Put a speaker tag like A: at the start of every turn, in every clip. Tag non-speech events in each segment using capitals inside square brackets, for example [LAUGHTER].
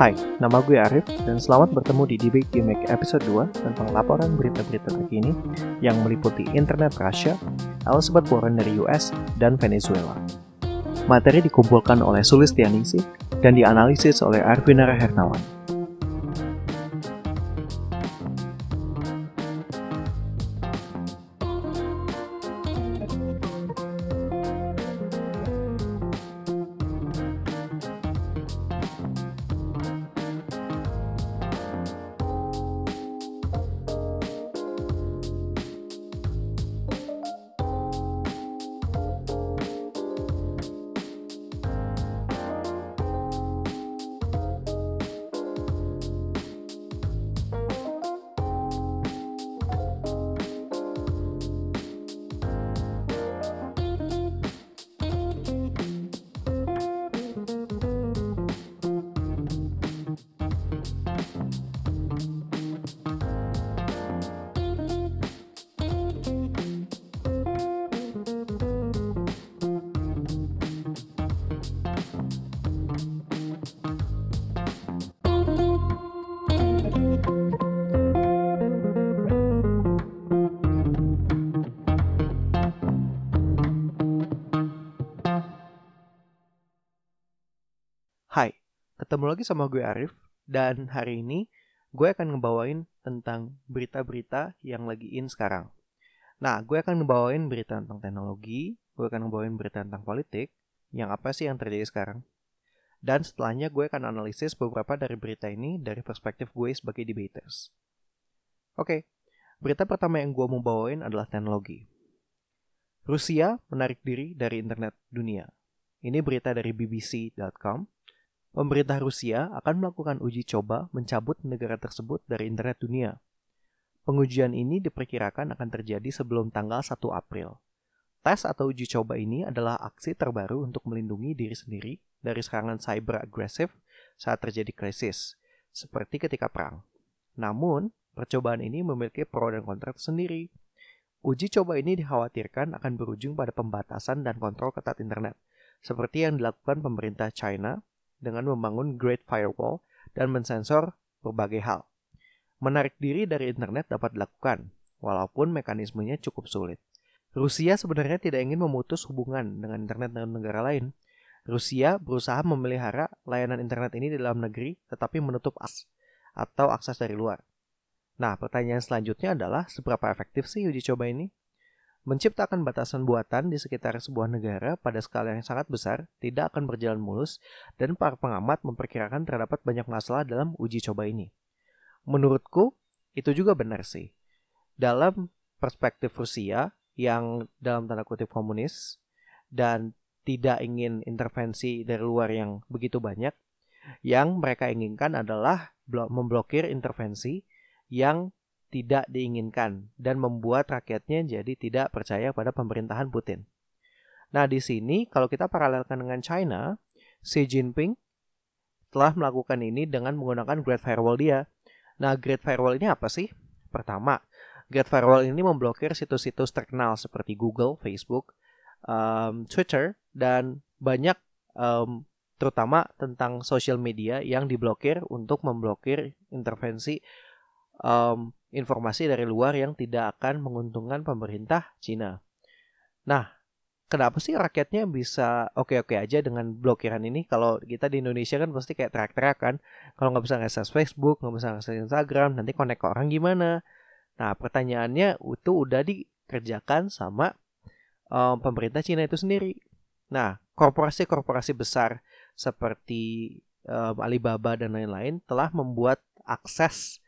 A: Hai, nama gue Arif dan selamat bertemu di Debate Gimmick episode 2 tentang laporan berita-berita terkini yang meliputi internet Rusia, Elizabeth Warren dari US, dan Venezuela. Materi dikumpulkan oleh Sulistianisi dan dianalisis oleh Arvinara Hernawan. Ketemu lagi sama gue Arif dan hari ini gue akan ngebawain tentang berita-berita yang lagi in sekarang. Nah, gue akan ngebawain berita tentang teknologi, gue akan ngebawain berita tentang politik, yang apa sih yang terjadi sekarang. Dan setelahnya gue akan analisis beberapa dari berita ini dari perspektif gue sebagai debaters. Oke, berita pertama yang gue mau bawain adalah teknologi. Rusia menarik diri dari internet dunia. Ini berita dari bbc.com pemerintah Rusia akan melakukan uji coba mencabut negara tersebut dari internet dunia. Pengujian ini diperkirakan akan terjadi sebelum tanggal 1 April. Tes atau uji coba ini adalah aksi terbaru untuk melindungi diri sendiri dari serangan cyber agresif saat terjadi krisis, seperti ketika perang. Namun, percobaan ini memiliki pro dan kontra sendiri. Uji coba ini dikhawatirkan akan berujung pada pembatasan dan kontrol ketat internet, seperti yang dilakukan pemerintah China dengan membangun Great Firewall dan mensensor berbagai hal. Menarik diri dari internet dapat dilakukan, walaupun mekanismenya cukup sulit. Rusia sebenarnya tidak ingin memutus hubungan dengan internet dengan negara lain. Rusia berusaha memelihara layanan internet ini di dalam negeri, tetapi menutup akses atau akses dari luar. Nah, pertanyaan selanjutnya adalah seberapa efektif sih uji coba ini? Menciptakan batasan buatan di sekitar sebuah negara pada skala yang sangat besar tidak akan berjalan mulus dan para pengamat memperkirakan terdapat banyak masalah dalam uji coba ini. Menurutku, itu juga benar sih. Dalam perspektif Rusia yang dalam tanda kutip komunis dan tidak ingin intervensi dari luar yang begitu banyak, yang mereka inginkan adalah memblokir intervensi yang tidak diinginkan dan membuat rakyatnya jadi tidak percaya pada pemerintahan Putin. Nah, di sini kalau kita paralelkan dengan China, Xi Jinping telah melakukan ini dengan menggunakan Great Firewall dia. Nah, Great Firewall ini apa sih? Pertama, Great Firewall ini memblokir situs-situs terkenal seperti Google, Facebook, um, Twitter, dan banyak um, terutama tentang social media yang diblokir untuk memblokir intervensi um, informasi dari luar yang tidak akan menguntungkan pemerintah Cina. Nah, kenapa sih rakyatnya bisa oke-oke aja dengan blokiran ini? Kalau kita di Indonesia kan pasti kayak teriak-teriak kan. Kalau nggak bisa ngakses Facebook, nggak bisa ngakses Instagram, nanti connect ke orang gimana? Nah, pertanyaannya itu udah dikerjakan sama um, pemerintah Cina itu sendiri. Nah, korporasi-korporasi besar seperti um, Alibaba dan lain-lain telah membuat akses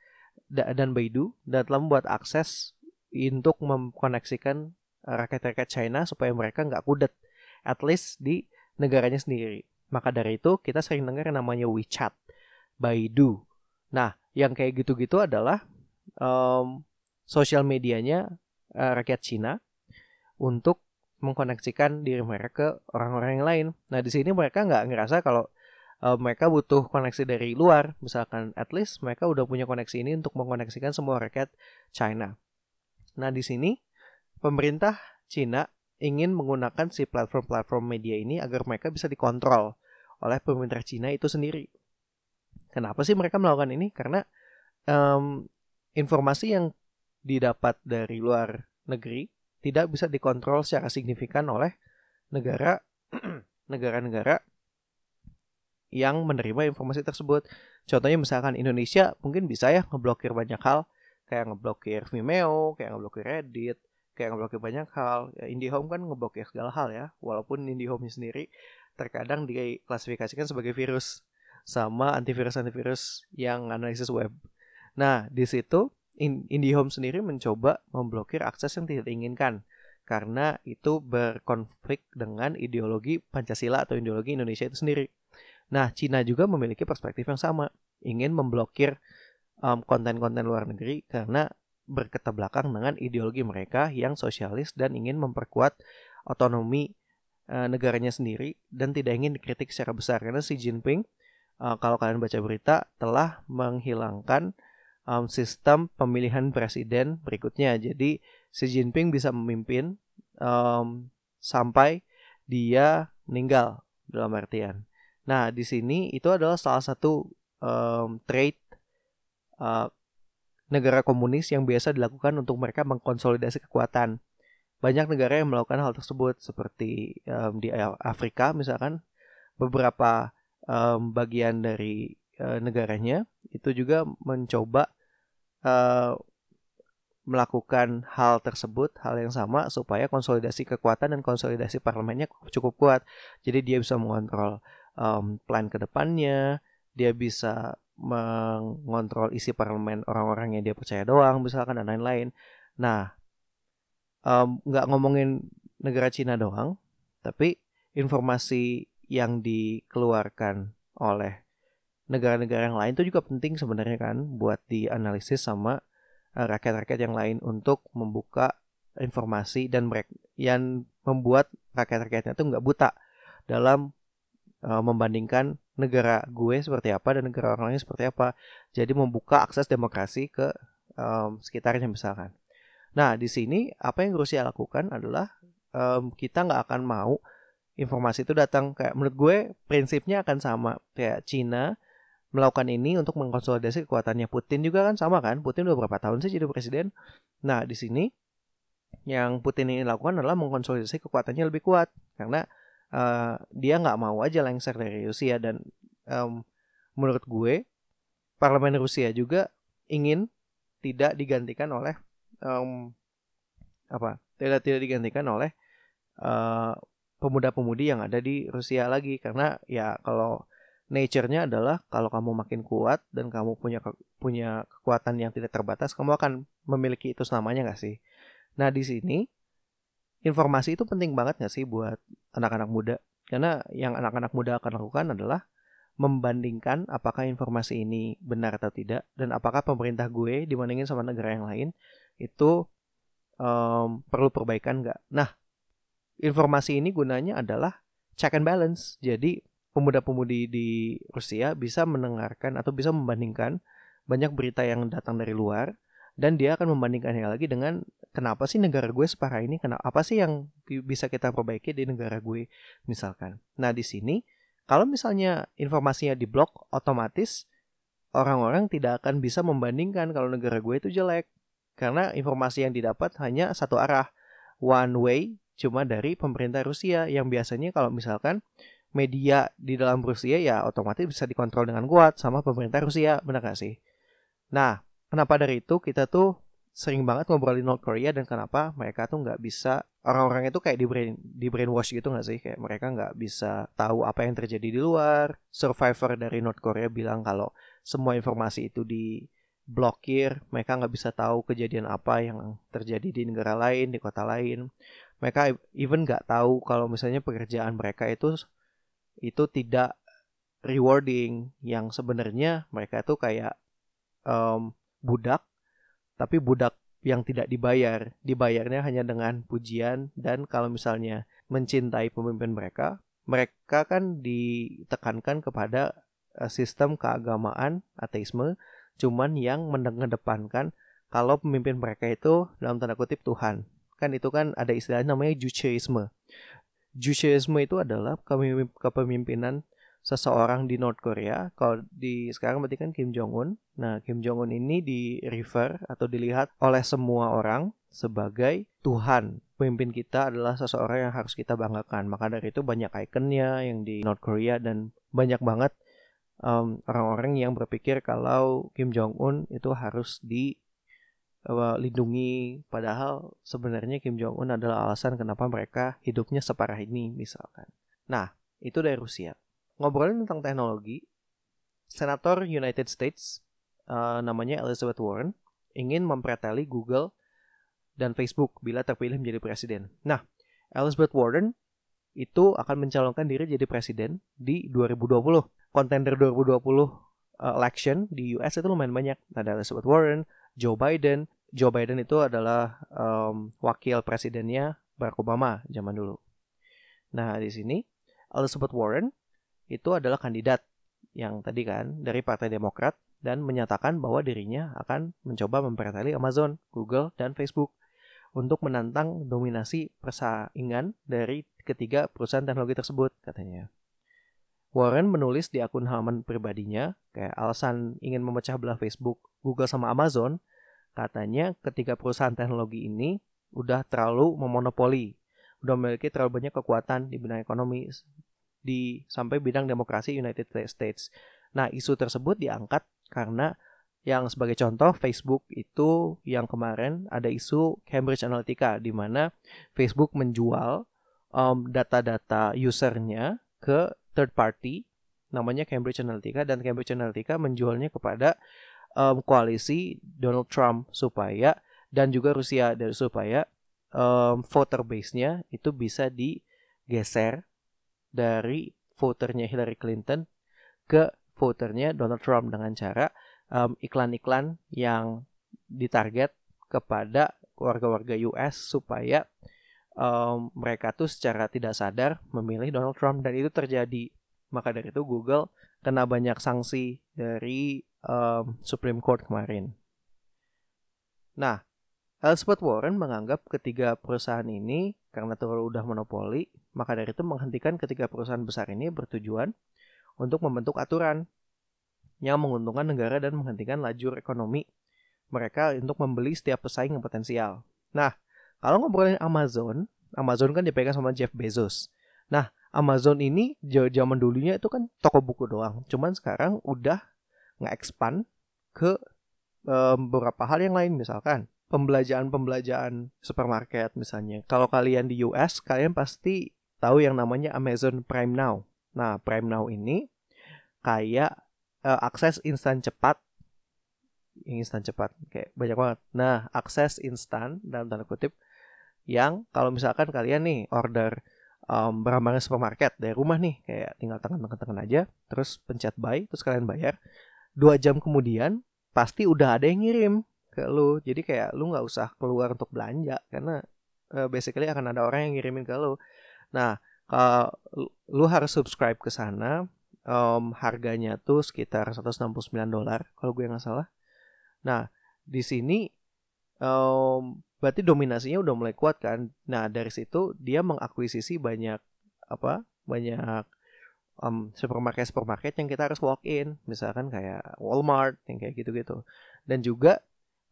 A: dan Baidu dan telah membuat akses untuk mengkoneksikan eh, rakyat-rakyat China supaya mereka nggak kudet at least di negaranya sendiri. Maka dari itu kita sering dengar namanya WeChat, Baidu. Nah, yang kayak gitu-gitu adalah um, sosial medianya uh, rakyat Cina untuk mengkoneksikan diri mereka ke orang-orang yang lain. Nah, di sini mereka nggak ngerasa kalau uh, mereka butuh koneksi dari luar, misalkan at least mereka udah punya koneksi ini untuk mengkoneksikan semua rakyat China. Nah, di sini pemerintah Cina ingin menggunakan si platform-platform media ini agar mereka bisa dikontrol oleh pemerintah Cina itu sendiri. Kenapa sih mereka melakukan ini? Karena um, informasi yang didapat dari luar negeri tidak bisa dikontrol secara signifikan oleh negara [CLEARS THROAT] negara-negara yang menerima informasi tersebut. Contohnya misalkan Indonesia mungkin bisa ya ngeblokir banyak hal kayak ngeblokir Vimeo, kayak ngeblokir Reddit, kayak ngeblokir banyak hal. Ya, IndiHome kan ngeblokir segala hal ya, walaupun IndiHome sendiri terkadang diklasifikasikan sebagai virus sama antivirus-antivirus yang analisis web. Nah, di situ IndiHome sendiri mencoba memblokir akses yang tidak diinginkan karena itu berkonflik dengan ideologi Pancasila atau ideologi Indonesia itu sendiri. Nah, Cina juga memiliki perspektif yang sama, ingin memblokir konten konten-konten luar negeri karena berketerbelakang dengan ideologi mereka yang sosialis dan ingin memperkuat otonomi uh, negaranya sendiri dan tidak ingin dikritik secara besar karena Xi Jinping uh, kalau kalian baca berita telah menghilangkan um, sistem pemilihan presiden berikutnya. Jadi Xi Jinping bisa memimpin um, sampai dia meninggal dalam artian. Nah, di sini itu adalah salah satu um, trait uh, negara komunis yang biasa dilakukan untuk mereka mengkonsolidasi kekuatan. Banyak negara yang melakukan hal tersebut seperti um, di Afrika misalkan beberapa um, bagian dari uh, negaranya itu juga mencoba uh, melakukan hal tersebut, hal yang sama supaya konsolidasi kekuatan dan konsolidasi parlemennya cukup kuat. Jadi dia bisa mengontrol um, plan ke depannya, dia bisa mengontrol isi parlemen orang-orang yang dia percaya doang, misalkan dan lain-lain. Nah, nggak um, ngomongin negara Cina doang, tapi informasi yang dikeluarkan oleh negara-negara yang lain itu juga penting sebenarnya kan buat dianalisis sama eh, rakyat-rakyat yang lain untuk membuka informasi dan yang membuat rakyat-rakyatnya itu nggak buta dalam uh, membandingkan negara gue seperti apa dan negara orang lain seperti apa. Jadi membuka akses demokrasi ke um, sekitarnya misalkan. Nah di sini apa yang Rusia lakukan adalah um, kita nggak akan mau informasi itu datang. Kayak menurut gue prinsipnya akan sama. Kayak Cina melakukan ini untuk mengkonsolidasi kekuatannya. Putin juga kan sama kan? Putin udah berapa tahun sih jadi presiden? Nah di sini yang Putin ini lakukan adalah mengkonsolidasi kekuatannya lebih kuat. Karena uh, dia nggak mau aja lengser dari Rusia dan um, menurut gue parlemen Rusia juga ingin tidak digantikan oleh um, apa tidak tidak digantikan oleh uh, pemuda-pemudi yang ada di Rusia lagi. Karena ya kalau nature-nya adalah kalau kamu makin kuat dan kamu punya ke, punya kekuatan yang tidak terbatas kamu akan memiliki itu selamanya nggak sih? Nah di sini informasi itu penting banget nggak sih buat anak-anak muda karena yang anak-anak muda akan lakukan adalah membandingkan apakah informasi ini benar atau tidak dan apakah pemerintah gue dibandingin sama negara yang lain itu um, perlu perbaikan nggak. Nah, informasi ini gunanya adalah check and balance. Jadi pemuda-pemudi di Rusia bisa mendengarkan atau bisa membandingkan banyak berita yang datang dari luar dan dia akan membandingkannya lagi dengan kenapa sih negara gue separah ini? Kenapa apa sih yang bisa kita perbaiki di negara gue misalkan? Nah di sini kalau misalnya informasinya diblok otomatis orang-orang tidak akan bisa membandingkan kalau negara gue itu jelek. Karena informasi yang didapat hanya satu arah. One way cuma dari pemerintah Rusia yang biasanya kalau misalkan media di dalam Rusia ya otomatis bisa dikontrol dengan kuat sama pemerintah Rusia benar gak sih? Nah kenapa dari itu kita tuh sering banget ngobrolin North Korea dan kenapa mereka tuh nggak bisa orang-orang itu kayak di brain di brainwash gitu nggak sih? Kayak mereka nggak bisa tahu apa yang terjadi di luar. Survivor dari North Korea bilang kalau semua informasi itu diblokir mereka nggak bisa tahu kejadian apa yang terjadi di negara lain di kota lain. Mereka even nggak tahu kalau misalnya pekerjaan mereka itu itu tidak rewarding. Yang sebenarnya mereka itu kayak um, budak, tapi budak yang tidak dibayar. Dibayarnya hanya dengan pujian dan kalau misalnya mencintai pemimpin mereka, mereka kan ditekankan kepada eh, sistem keagamaan ateisme, cuman yang mengedepankan kalau pemimpin mereka itu dalam tanda kutip Tuhan. Kan itu kan ada istilah namanya Judaisme. Judaisme itu adalah kepemimpinan seseorang di North Korea. Kalau di sekarang berarti kan Kim Jong Un. Nah, Kim Jong Un ini di refer atau dilihat oleh semua orang sebagai Tuhan. Pemimpin kita adalah seseorang yang harus kita banggakan. Maka dari itu banyak ikonnya yang di North Korea dan banyak banget orang orang-orang yang berpikir kalau Kim Jong Un itu harus di lindungi padahal sebenarnya Kim Jong Un adalah alasan kenapa mereka hidupnya separah ini misalkan. Nah, itu dari Rusia. Ngobrolin tentang teknologi, Senator United States uh, namanya Elizabeth Warren ingin mempreteli Google dan Facebook bila terpilih menjadi presiden. Nah, Elizabeth Warren itu akan mencalonkan diri jadi presiden di 2020. Kontender 2020 uh, election di US itu lumayan banyak. Ada Elizabeth Warren, Joe Biden. Joe Biden itu adalah um, wakil presidennya Barack Obama zaman dulu. Nah, di sini Elizabeth Warren itu adalah kandidat yang tadi kan dari Partai Demokrat dan menyatakan bahwa dirinya akan mencoba mempertali Amazon, Google, dan Facebook untuk menantang dominasi persaingan dari ketiga perusahaan teknologi tersebut katanya. Warren menulis di akun halaman pribadinya kayak alasan ingin memecah belah Facebook, Google sama Amazon, katanya ketiga perusahaan teknologi ini udah terlalu memonopoli, udah memiliki terlalu banyak kekuatan di bidang ekonomi di sampai bidang demokrasi United States. Nah, isu tersebut diangkat karena yang sebagai contoh Facebook itu yang kemarin ada isu Cambridge Analytica di mana Facebook menjual um, data-data usernya ke third party namanya Cambridge Analytica dan Cambridge Analytica menjualnya kepada um, koalisi Donald Trump supaya dan juga Rusia dari supaya um, voter base-nya itu bisa digeser dari voternya Hillary Clinton ke voternya Donald Trump dengan cara um, iklan-iklan yang ditarget kepada warga-warga US supaya um, mereka tuh secara tidak sadar memilih Donald Trump dan itu terjadi. Maka dari itu Google kena banyak sanksi dari um, Supreme Court kemarin. Nah, Elizabeth Warren menganggap ketiga perusahaan ini karena terlalu udah monopoli, maka dari itu menghentikan ketiga perusahaan besar ini bertujuan untuk membentuk aturan yang menguntungkan negara dan menghentikan lajur ekonomi mereka untuk membeli setiap pesaing yang potensial. Nah, kalau ngobrolin Amazon, Amazon kan dipegang sama Jeff Bezos. Nah, Amazon ini zaman dulunya itu kan toko buku doang. Cuman sekarang udah nge-expand ke um, beberapa hal yang lain misalkan pembelajaran-pembelajaran supermarket misalnya. Kalau kalian di US, kalian pasti tahu yang namanya Amazon Prime Now. Nah, Prime Now ini kayak uh, akses instan cepat yang instan cepat kayak banyak banget. Nah, akses instan dalam tanda kutip yang kalau misalkan kalian nih order um, barang-barang supermarket dari rumah nih kayak tinggal tekan-tekan aja, terus pencet buy, terus kalian bayar. Dua jam kemudian pasti udah ada yang ngirim ke lu. Jadi kayak lu nggak usah keluar untuk belanja karena uh, basically akan ada orang yang ngirimin ke lu. Nah, kalau lu harus subscribe ke sana, um, harganya tuh sekitar 169 dolar kalau gue nggak salah. Nah, di sini um, berarti dominasinya udah mulai kuat kan. Nah, dari situ dia mengakuisisi banyak apa? Banyak um, supermarket supermarket yang kita harus walk in, misalkan kayak Walmart yang kayak gitu-gitu. Dan juga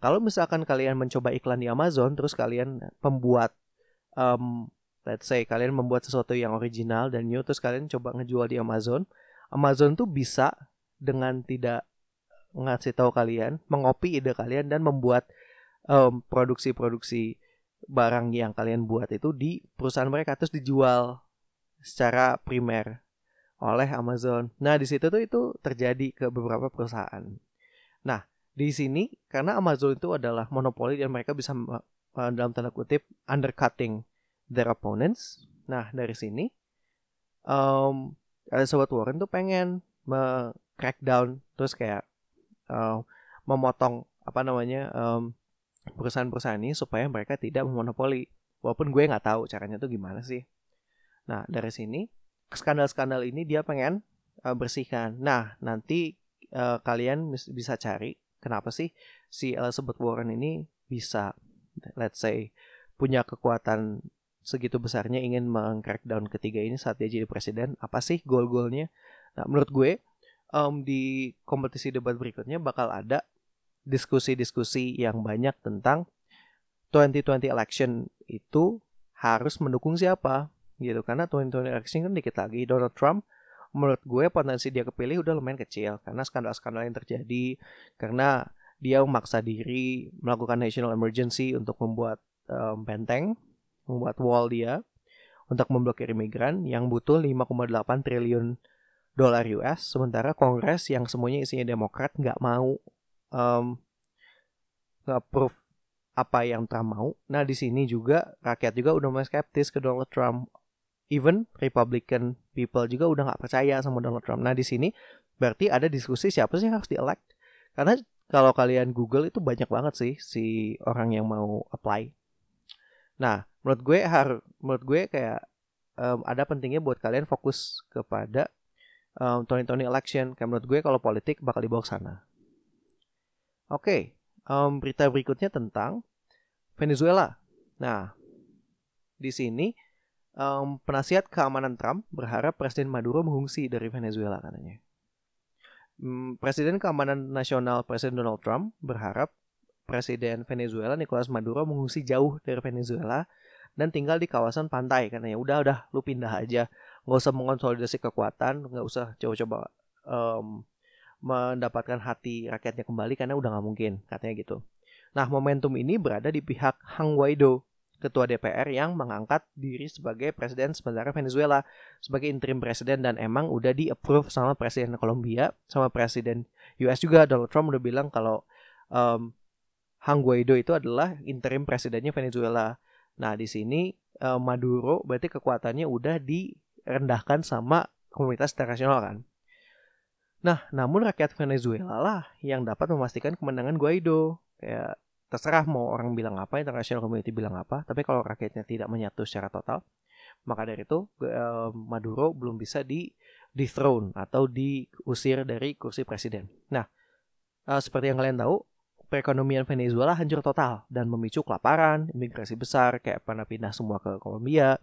A: kalau misalkan kalian mencoba iklan di Amazon terus kalian pembuat um, let's say kalian membuat sesuatu yang original dan new terus kalian coba ngejual di Amazon Amazon tuh bisa dengan tidak ngasih tahu kalian, mengopi ide kalian dan membuat um, produksi-produksi barang yang kalian buat itu di perusahaan mereka terus dijual secara primer oleh Amazon. Nah, di situ tuh itu terjadi ke beberapa perusahaan. Nah, di sini karena Amazon itu adalah monopoli dan mereka bisa dalam tanda kutip undercutting their opponents. Nah, dari sini um, Elizabeth Warren tuh pengen me crackdown terus kayak uh, memotong apa namanya um, perusahaan-perusahaan ini supaya mereka tidak memonopoli. Walaupun gue nggak tahu caranya tuh gimana sih. Nah dari sini skandal-skandal ini dia pengen uh, bersihkan. Nah nanti uh, kalian bisa cari kenapa sih si Elizabeth Warren ini bisa let's say punya kekuatan segitu besarnya ingin meng-crackdown ketiga ini saat dia jadi presiden apa sih goal-goalnya? Nah, menurut gue um, di kompetisi debat berikutnya bakal ada diskusi-diskusi yang banyak tentang 2020 election itu harus mendukung siapa gitu. Karena 2020 election kan dikit lagi Donald Trump menurut gue potensi dia kepilih udah lumayan kecil karena skandal-skandal yang terjadi karena dia memaksa diri melakukan national emergency untuk membuat um, benteng membuat wall dia untuk memblokir imigran yang butuh 5,8 triliun dolar US sementara Kongres yang semuanya isinya Demokrat nggak mau um, nge-approve apa yang Trump mau. Nah di sini juga rakyat juga udah mulai skeptis ke Donald Trump. Even Republican people juga udah nggak percaya sama Donald Trump. Nah di sini berarti ada diskusi siapa sih yang harus di-elect. Karena kalau kalian Google itu banyak banget sih si orang yang mau apply. Nah menurut gue harus menurut gue kayak um, ada pentingnya buat kalian fokus kepada um, 2020 election. Kayak menurut gue kalau politik bakal dibawa ke sana. Oke, okay, um, berita berikutnya tentang Venezuela. Nah, di sini um, penasihat keamanan Trump berharap Presiden Maduro mengungsi dari Venezuela katanya. Um, Presiden Keamanan Nasional Presiden Donald Trump berharap Presiden Venezuela Nicolas Maduro mengungsi jauh dari Venezuela dan tinggal di kawasan pantai katanya. Udah udah lu pindah aja, nggak usah mengonsolidasi kekuatan, nggak usah coba-coba um, mendapatkan hati rakyatnya kembali karena udah nggak mungkin katanya gitu. Nah momentum ini berada di pihak Hang Guaido, ketua DPR yang mengangkat diri sebagai presiden sementara Venezuela sebagai interim presiden dan emang udah di approve sama presiden Kolombia sama presiden US juga Donald Trump udah bilang kalau um, Hang Guaido itu adalah interim presidennya Venezuela. Nah di sini um, Maduro berarti kekuatannya udah direndahkan sama komunitas internasional kan. Nah, namun rakyat Venezuela lah yang dapat memastikan kemenangan Guaido. Kayak terserah mau orang bilang apa, international community bilang apa, tapi kalau rakyatnya tidak menyatu secara total, maka dari itu Maduro belum bisa di dethrone atau diusir dari kursi presiden. Nah, uh, seperti yang kalian tahu, perekonomian Venezuela hancur total dan memicu kelaparan, imigrasi besar kayak pernah pindah semua ke Kolombia.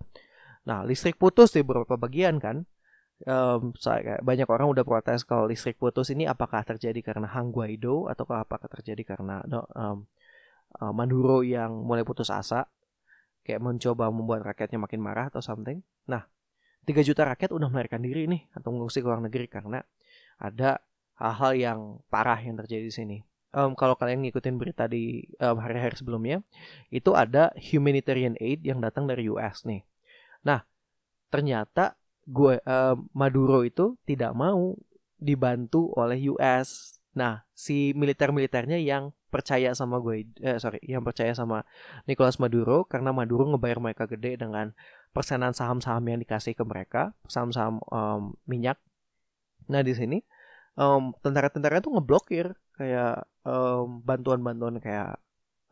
A: Nah, listrik putus di beberapa bagian kan um, saya, banyak orang udah protes kalau listrik putus ini apakah terjadi karena Hang Guaido atau apakah terjadi karena no, um, uh, Maduro yang mulai putus asa kayak mencoba membuat rakyatnya makin marah atau something. Nah, 3 juta rakyat udah melarikan diri nih atau mengungsi ke luar negeri karena ada hal-hal yang parah yang terjadi di sini. Um, kalau kalian ngikutin berita di um, hari-hari sebelumnya, itu ada humanitarian aid yang datang dari US nih. Nah, ternyata gue uh, Maduro itu tidak mau dibantu oleh US. Nah, si militer-militernya yang percaya sama gue, eh, sorry, yang percaya sama Nicolas Maduro karena Maduro ngebayar mereka gede dengan persenan saham-saham yang dikasih ke mereka, saham-saham um, minyak. Nah di sini um, tentara-tentara itu ngeblokir kayak bantuan-bantuan um, kayak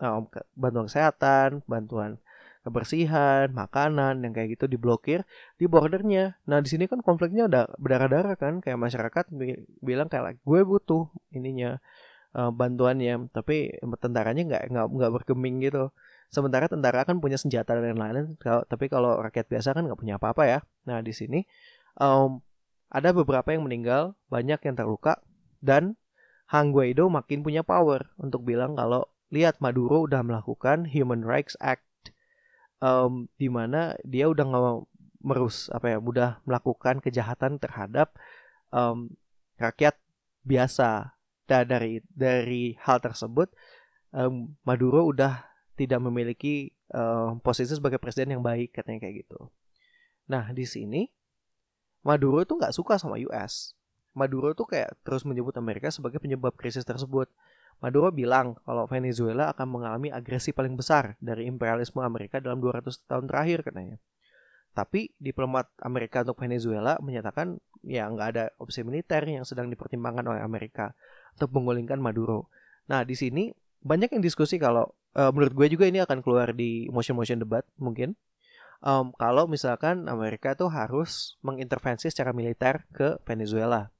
A: um, bantuan kesehatan, bantuan kebersihan, makanan yang kayak gitu diblokir di bordernya. Nah di sini kan konfliknya udah berdarah-darah kan, kayak masyarakat bilang kayak gue butuh ininya uh, bantuannya, tapi tentaranya nggak nggak nggak bergeming gitu. Sementara tentara kan punya senjata dan lain-lain, tapi kalau rakyat biasa kan nggak punya apa-apa ya. Nah di sini um, ada beberapa yang meninggal, banyak yang terluka, dan Hang Guaido makin punya power untuk bilang kalau lihat Maduro udah melakukan Human Rights Act um, mana dia udah nggak merus apa ya mudah melakukan kejahatan terhadap um, rakyat biasa dan dari dari hal tersebut um, Maduro udah tidak memiliki um, posisi sebagai presiden yang baik katanya kayak gitu. Nah di sini Maduro itu nggak suka sama US. Maduro tuh kayak terus menyebut Amerika sebagai penyebab krisis tersebut. Maduro bilang kalau Venezuela akan mengalami agresi paling besar dari imperialisme Amerika dalam 200 tahun terakhir katanya. Tapi diplomat Amerika untuk Venezuela menyatakan ya nggak ada opsi militer yang sedang dipertimbangkan oleh Amerika untuk menggulingkan Maduro. Nah di sini banyak yang diskusi kalau uh, menurut gue juga ini akan keluar di motion-motion debat mungkin. Um, kalau misalkan Amerika tuh harus mengintervensi secara militer ke Venezuela.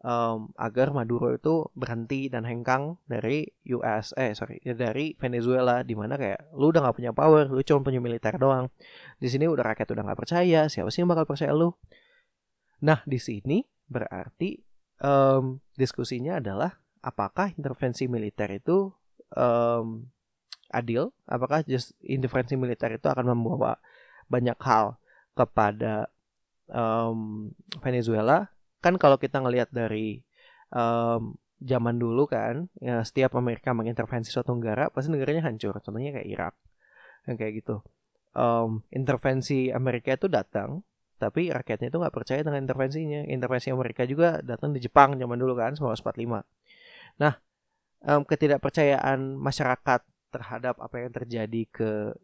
A: Um, agar Maduro itu berhenti dan hengkang dari US eh sorry dari Venezuela di mana kayak lu udah nggak punya power lu cuma punya militer doang. Di sini udah rakyat udah nggak percaya siapa sih yang bakal percaya lu? Nah di sini Berarti um, diskusinya adalah apakah intervensi militer itu um, adil? Apakah just intervensi militer itu akan membawa banyak hal kepada um, Venezuela? Kan kalau kita ngelihat dari um, zaman dulu kan, ya setiap Amerika mengintervensi suatu negara, pasti negaranya hancur. Contohnya kayak Irak, yang kayak gitu. Um, intervensi Amerika itu datang tapi rakyatnya itu nggak percaya dengan intervensinya. Intervensi Amerika juga datang di Jepang zaman dulu kan, 1945. Nah, um, ketidakpercayaan masyarakat terhadap apa yang terjadi ke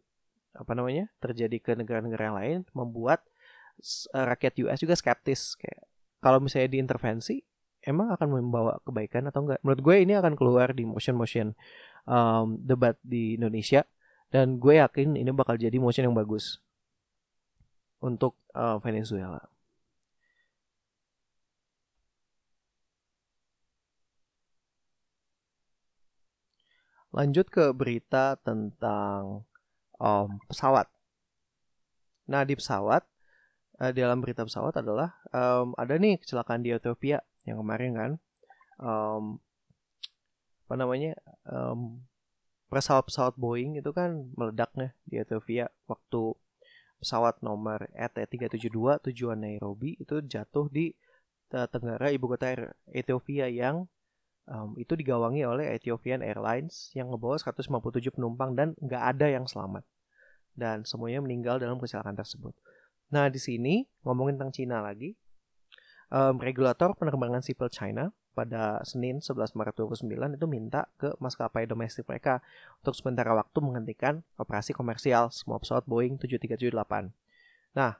A: apa namanya terjadi ke negara-negara yang lain membuat uh, rakyat US juga skeptis kayak kalau misalnya diintervensi emang akan membawa kebaikan atau enggak menurut gue ini akan keluar di motion motion um, debat di Indonesia dan gue yakin ini bakal jadi motion yang bagus untuk uh, Venezuela. Lanjut ke berita tentang um, pesawat. Nah di pesawat, uh, dalam berita pesawat adalah um, ada nih kecelakaan di Ethiopia yang kemarin kan, um, apa namanya, um, pesawat-pesawat Boeing itu kan meledaknya di Ethiopia waktu pesawat nomor ET372 tujuan Nairobi itu jatuh di tenggara ibu kota Ethiopia yang um, itu digawangi oleh Ethiopian Airlines yang ngebawa 157 penumpang dan nggak ada yang selamat dan semuanya meninggal dalam kecelakaan tersebut. Nah di sini ngomongin tentang Cina lagi, um, regulator penerbangan sipil China pada Senin 11 Maret 2009 itu minta ke maskapai domestik mereka untuk sementara waktu menghentikan operasi komersial semua pesawat Boeing 7378. Nah,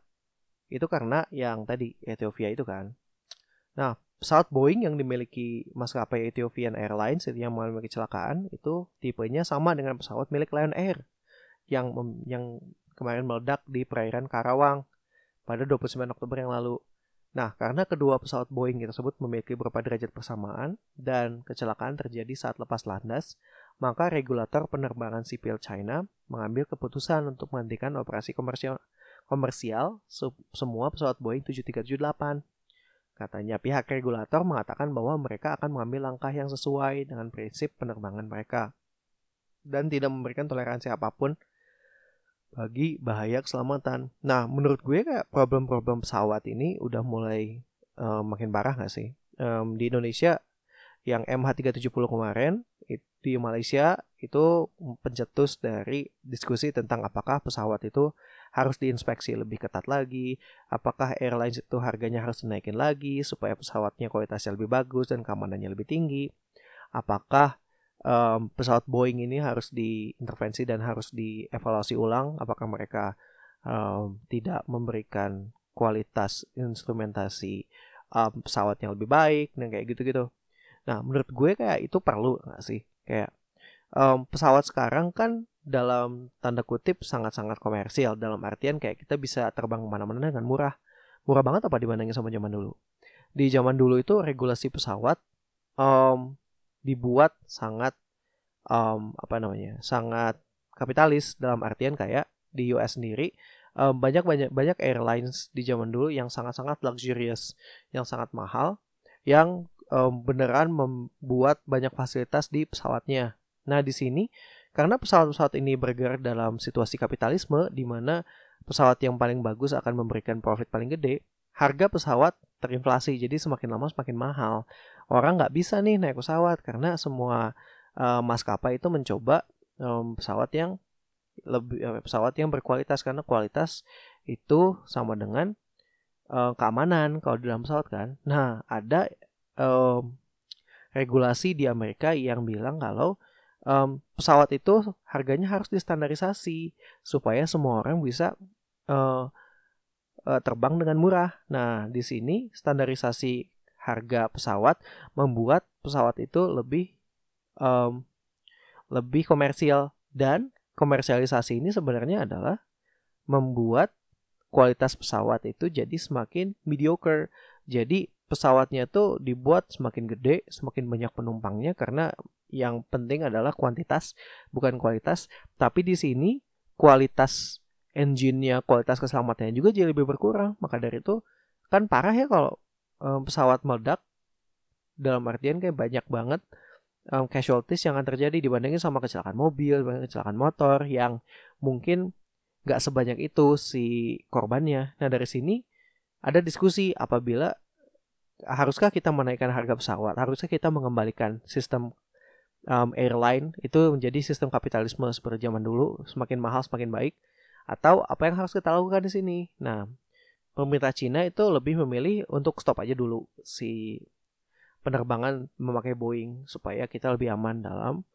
A: itu karena yang tadi Ethiopia itu kan. Nah, pesawat Boeing yang dimiliki maskapai Ethiopian Airlines yang mengalami kecelakaan itu tipenya sama dengan pesawat milik Lion Air yang yang kemarin meledak di perairan Karawang pada 29 Oktober yang lalu. Nah, karena kedua pesawat Boeing tersebut memiliki beberapa derajat persamaan dan kecelakaan terjadi saat lepas landas, maka regulator penerbangan sipil China mengambil keputusan untuk menghentikan operasi komersial, komersial semua pesawat Boeing 7378. Katanya pihak regulator mengatakan bahwa mereka akan mengambil langkah yang sesuai dengan prinsip penerbangan mereka dan tidak memberikan toleransi apa pun bagi bahaya keselamatan. Nah, menurut gue kayak problem-problem pesawat ini udah mulai um, makin parah gak sih? Um, di Indonesia yang MH370 kemarin di Malaysia itu pencetus dari diskusi tentang apakah pesawat itu harus diinspeksi lebih ketat lagi, apakah airlines itu harganya harus dinaikin lagi supaya pesawatnya kualitasnya lebih bagus dan keamanannya lebih tinggi, apakah um, pesawat Boeing ini harus diintervensi dan harus dievaluasi ulang apakah mereka um, tidak memberikan kualitas instrumentasi um, pesawat yang lebih baik dan kayak gitu-gitu. Nah, menurut gue kayak itu perlu nggak sih? Kayak um, pesawat sekarang kan dalam tanda kutip sangat-sangat komersial dalam artian kayak kita bisa terbang ke mana-mana dengan murah. Murah banget apa dibandingin sama zaman dulu? Di zaman dulu itu regulasi pesawat um, dibuat sangat um, apa namanya sangat kapitalis dalam artian kayak di US sendiri um, banyak banyak banyak airlines di zaman dulu yang sangat sangat luxurious yang sangat mahal yang um, beneran membuat banyak fasilitas di pesawatnya nah di sini karena pesawat-pesawat ini bergerak dalam situasi kapitalisme di mana pesawat yang paling bagus akan memberikan profit paling gede harga pesawat terinflasi jadi semakin lama semakin mahal. Orang nggak bisa nih naik pesawat karena semua uh, maskapai itu mencoba um, pesawat yang lebih uh, pesawat yang berkualitas karena kualitas itu sama dengan uh, keamanan kalau di dalam pesawat kan. Nah ada um, regulasi di Amerika yang bilang kalau um, pesawat itu harganya harus distandarisasi supaya semua orang bisa uh, uh, terbang dengan murah. Nah, di sini standarisasi harga pesawat membuat pesawat itu lebih um, lebih komersial dan komersialisasi ini sebenarnya adalah membuat kualitas pesawat itu jadi semakin mediocre. Jadi pesawatnya itu dibuat semakin gede, semakin banyak penumpangnya karena yang penting adalah kuantitas bukan kualitas. Tapi di sini kualitas engine-nya, kualitas keselamatannya juga jadi lebih berkurang. Maka dari itu kan parah ya kalau um, pesawat meledak dalam artian kayak banyak banget um, casualties yang akan terjadi dibandingin sama kecelakaan mobil, kecelakaan motor yang mungkin nggak sebanyak itu si korbannya. Nah dari sini ada diskusi apabila haruskah kita menaikkan harga pesawat, haruskah kita mengembalikan sistem um, airline itu menjadi sistem kapitalisme seperti zaman dulu, semakin mahal semakin baik, atau apa yang harus kita lakukan di sini. Nah pemerintah Cina itu lebih memilih untuk stop aja dulu si penerbangan memakai Boeing supaya kita lebih aman dalam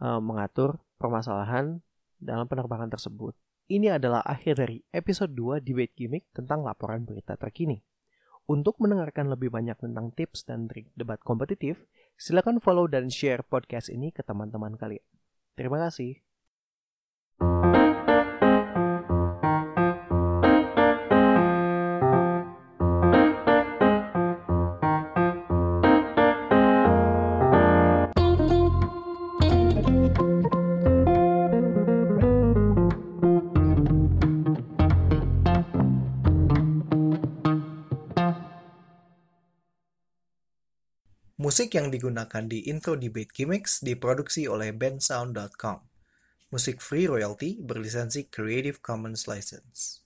A: uh, mengatur permasalahan dalam penerbangan tersebut. Ini adalah akhir dari episode 2 Debate Gimmick tentang laporan berita terkini. Untuk mendengarkan lebih banyak tentang tips dan trik debat kompetitif, silakan follow dan share podcast ini ke teman-teman kalian. Terima kasih. Yang digunakan di intro debate gimmicks diproduksi oleh bensound.com. Musik free royalty berlisensi Creative Commons License.